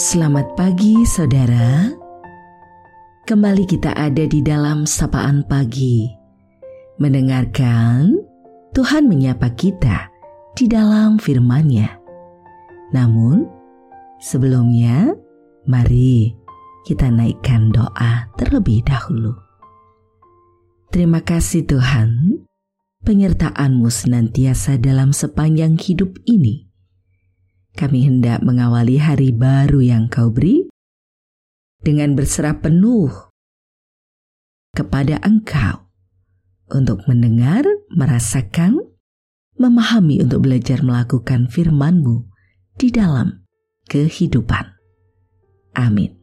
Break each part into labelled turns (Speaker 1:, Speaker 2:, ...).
Speaker 1: Selamat pagi saudara. Kembali kita ada di dalam sapaan pagi. Mendengarkan Tuhan menyapa kita di dalam firman-Nya. Namun, sebelumnya mari kita naikkan doa terlebih dahulu. Terima kasih Tuhan, penyertaan-Mu senantiasa dalam sepanjang hidup ini kami hendak mengawali hari baru yang kau beri dengan berserah penuh kepada engkau untuk mendengar, merasakan, memahami untuk belajar melakukan firman-Mu di dalam kehidupan. Amin.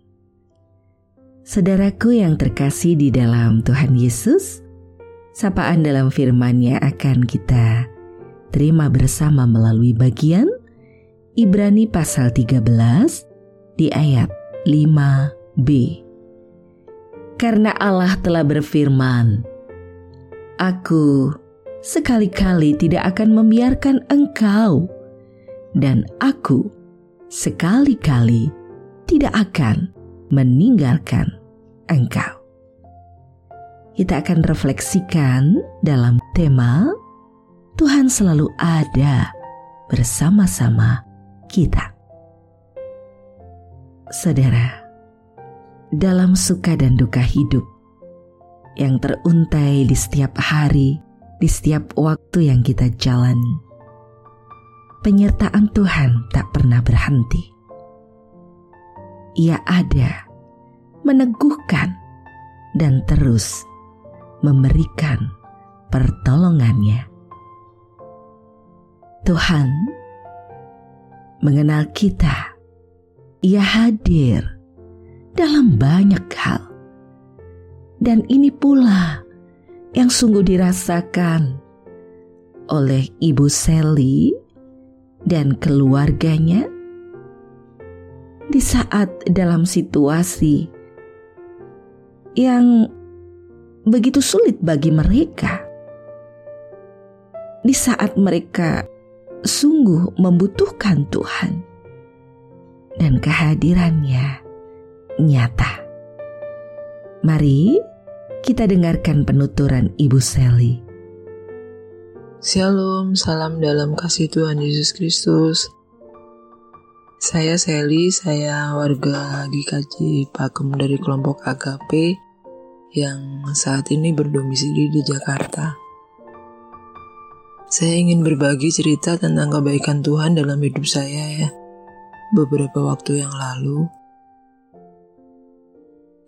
Speaker 1: Saudaraku yang terkasih di dalam Tuhan Yesus, sapaan dalam firman-Nya akan kita terima bersama melalui bagian Ibrani pasal 13 di ayat 5b. Karena Allah telah berfirman, Aku sekali-kali tidak akan membiarkan engkau, dan aku sekali-kali tidak akan meninggalkan engkau. Kita akan refleksikan dalam tema Tuhan selalu ada bersama-sama kita. Saudara, dalam suka dan duka hidup yang teruntai di setiap hari, di setiap waktu yang kita jalani, penyertaan Tuhan tak pernah berhenti. Ia ada, meneguhkan, dan terus memberikan pertolongannya. Tuhan mengenal kita. Ia hadir dalam banyak hal. Dan ini pula yang sungguh dirasakan oleh Ibu Sally dan keluarganya di saat dalam situasi yang begitu sulit bagi mereka. Di saat mereka sungguh membutuhkan Tuhan dan kehadirannya nyata. Mari kita dengarkan penuturan Ibu Sally.
Speaker 2: Shalom, salam dalam kasih Tuhan Yesus Kristus. Saya Sally, saya warga GKJ Pakem dari kelompok AKP yang saat ini berdomisili di Jakarta. Saya ingin berbagi cerita tentang kebaikan Tuhan dalam hidup saya ya. Beberapa waktu yang lalu,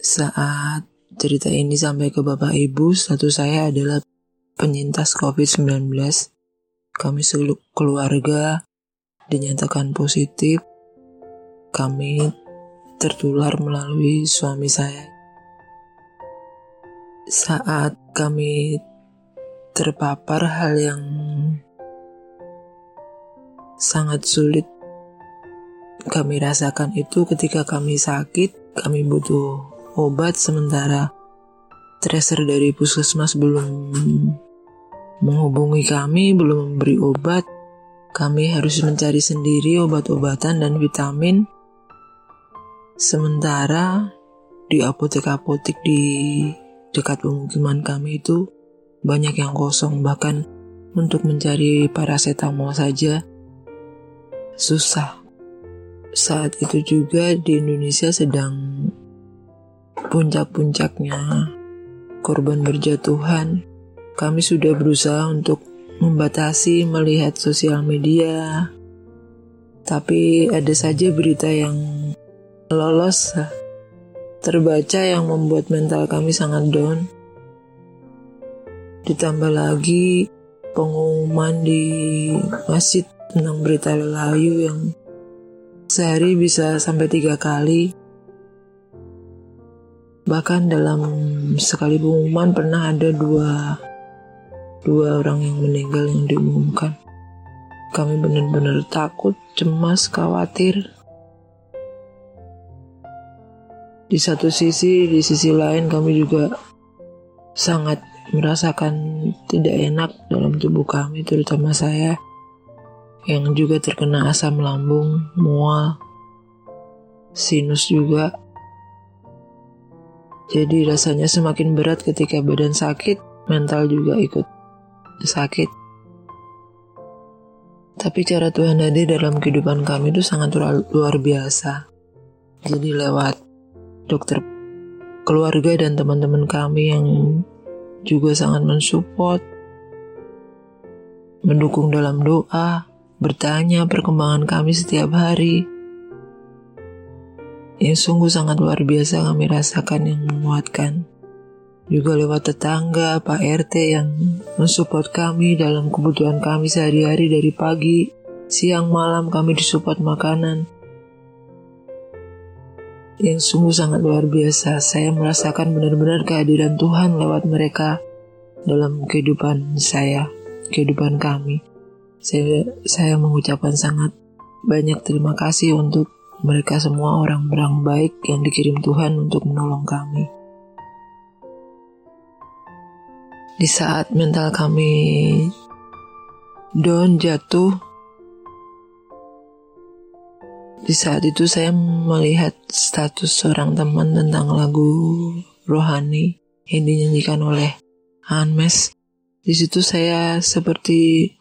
Speaker 2: saat cerita ini sampai ke Bapak Ibu, satu saya adalah penyintas COVID-19. Kami seluruh keluarga dinyatakan positif. Kami tertular melalui suami saya. Saat kami terpapar hal yang sangat sulit kami rasakan itu ketika kami sakit, kami butuh obat sementara tracer dari puskesmas belum menghubungi kami, belum memberi obat. Kami harus mencari sendiri obat-obatan dan vitamin. Sementara di apotek-apotek di dekat pemukiman kami itu banyak yang kosong bahkan untuk mencari paracetamol saja susah. Saat itu juga di Indonesia sedang puncak-puncaknya korban berjatuhan. Kami sudah berusaha untuk membatasi melihat sosial media. Tapi ada saja berita yang lolos terbaca yang membuat mental kami sangat down. Ditambah lagi pengumuman di masjid tentang berita layu yang sehari bisa sampai tiga kali. Bahkan dalam sekali pengumuman pernah ada dua dua orang yang meninggal yang diumumkan. Kami benar-benar takut, cemas, khawatir. Di satu sisi, di sisi lain kami juga sangat merasakan tidak enak dalam tubuh kami, terutama saya yang juga terkena asam lambung, mual. sinus juga. Jadi rasanya semakin berat ketika badan sakit, mental juga ikut sakit. Tapi cara Tuhan hadir dalam kehidupan kami itu sangat luar biasa. Jadi lewat dokter keluarga dan teman-teman kami yang juga sangat mensupport, mendukung dalam doa, bertanya perkembangan kami setiap hari. Yang sungguh sangat luar biasa kami rasakan yang menguatkan juga lewat tetangga, Pak RT yang mensupport kami dalam kebutuhan kami sehari-hari dari pagi, siang, malam kami disupport makanan. Yang sungguh sangat luar biasa, saya merasakan benar-benar kehadiran Tuhan lewat mereka dalam kehidupan saya, kehidupan kami. Saya, saya mengucapkan sangat banyak terima kasih untuk mereka semua orang-orang baik yang dikirim Tuhan untuk menolong kami. Di saat mental kami down jatuh, di saat itu saya melihat status seorang teman tentang lagu rohani yang dinyanyikan oleh Anmes. Di situ saya seperti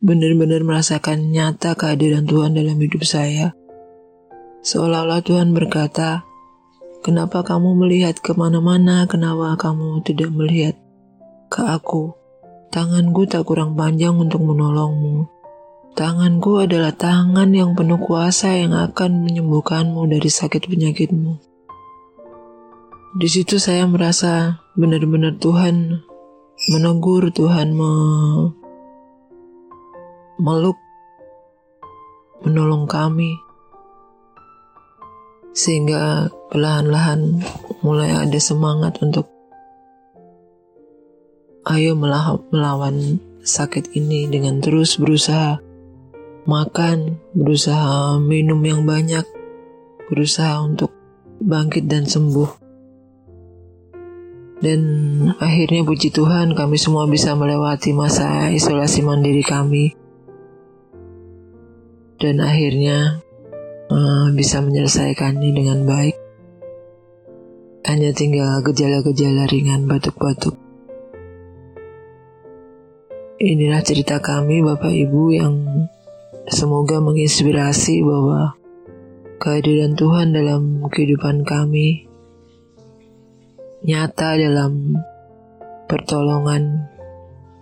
Speaker 2: benar-benar merasakan nyata kehadiran Tuhan dalam hidup saya. Seolah-olah Tuhan berkata, Kenapa kamu melihat ke mana-mana? Kenapa kamu tidak melihat ke aku? Tanganku tak kurang panjang untuk menolongmu. Tanganku adalah tangan yang penuh kuasa yang akan menyembuhkanmu dari sakit penyakitmu. Di situ saya merasa benar-benar Tuhan menegur, Tuhan meluk, menolong kami sehingga perlahan-lahan mulai ada semangat untuk ayo melawan sakit ini dengan terus berusaha makan, berusaha minum yang banyak, berusaha untuk bangkit dan sembuh. Dan akhirnya puji Tuhan kami semua bisa melewati masa isolasi mandiri kami. Dan akhirnya uh, bisa menyelesaikannya dengan baik. Hanya tinggal gejala-gejala ringan batuk-batuk. Inilah cerita kami Bapak Ibu yang semoga menginspirasi bahwa kehadiran Tuhan dalam kehidupan kami nyata dalam pertolongan,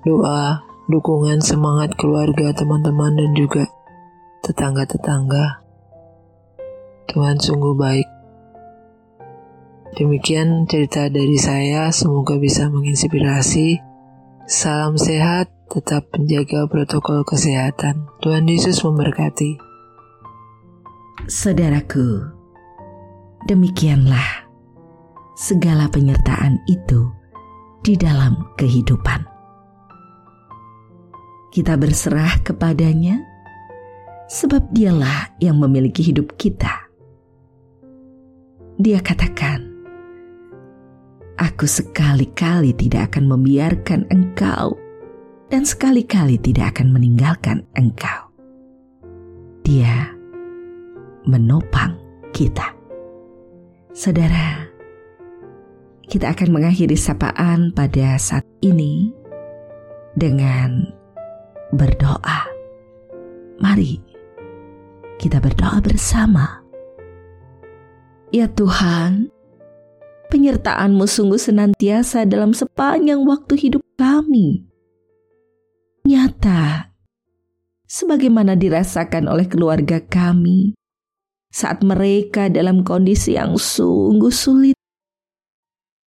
Speaker 2: doa, dukungan, semangat keluarga, teman-teman, dan juga tetangga-tetangga. Tuhan sungguh baik. Demikian cerita dari saya, semoga bisa menginspirasi. Salam sehat, tetap menjaga protokol kesehatan. Tuhan Yesus memberkati.
Speaker 1: Saudaraku, demikianlah segala penyertaan itu di dalam kehidupan. Kita berserah kepadanya, sebab Dialah yang memiliki hidup kita dia katakan, Aku sekali-kali tidak akan membiarkan engkau dan sekali-kali tidak akan meninggalkan engkau. Dia menopang kita. Saudara, kita akan mengakhiri sapaan pada saat ini dengan berdoa. Mari kita berdoa bersama. Ya Tuhan, penyertaan-Mu sungguh senantiasa dalam sepanjang waktu hidup kami. Nyata, sebagaimana dirasakan oleh keluarga kami saat mereka dalam kondisi yang sungguh sulit,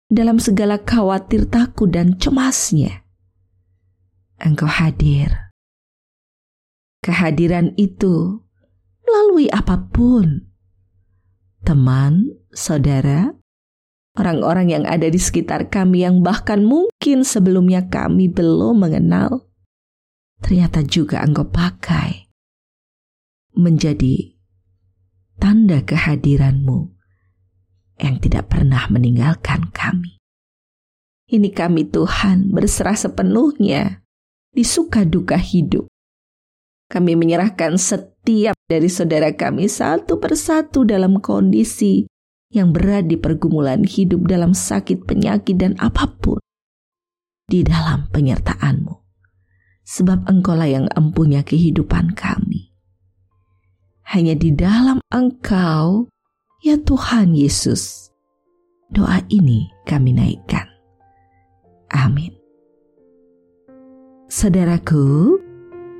Speaker 1: dalam segala khawatir, takut, dan cemasnya. Engkau hadir. Kehadiran itu melalui apa pun teman, saudara, orang-orang yang ada di sekitar kami yang bahkan mungkin sebelumnya kami belum mengenal, ternyata juga engkau pakai menjadi tanda kehadiranmu yang tidak pernah meninggalkan kami. Ini kami Tuhan berserah sepenuhnya di suka duka hidup. Kami menyerahkan setiap setiap dari saudara kami satu persatu dalam kondisi yang berat di pergumulan hidup dalam sakit penyakit dan apa pun. Di dalam penyertaanmu. Sebab engkaulah yang empunya kehidupan kami. Hanya di dalam engkau, ya Tuhan Yesus, doa ini kami naikkan. Amin. Saudaraku,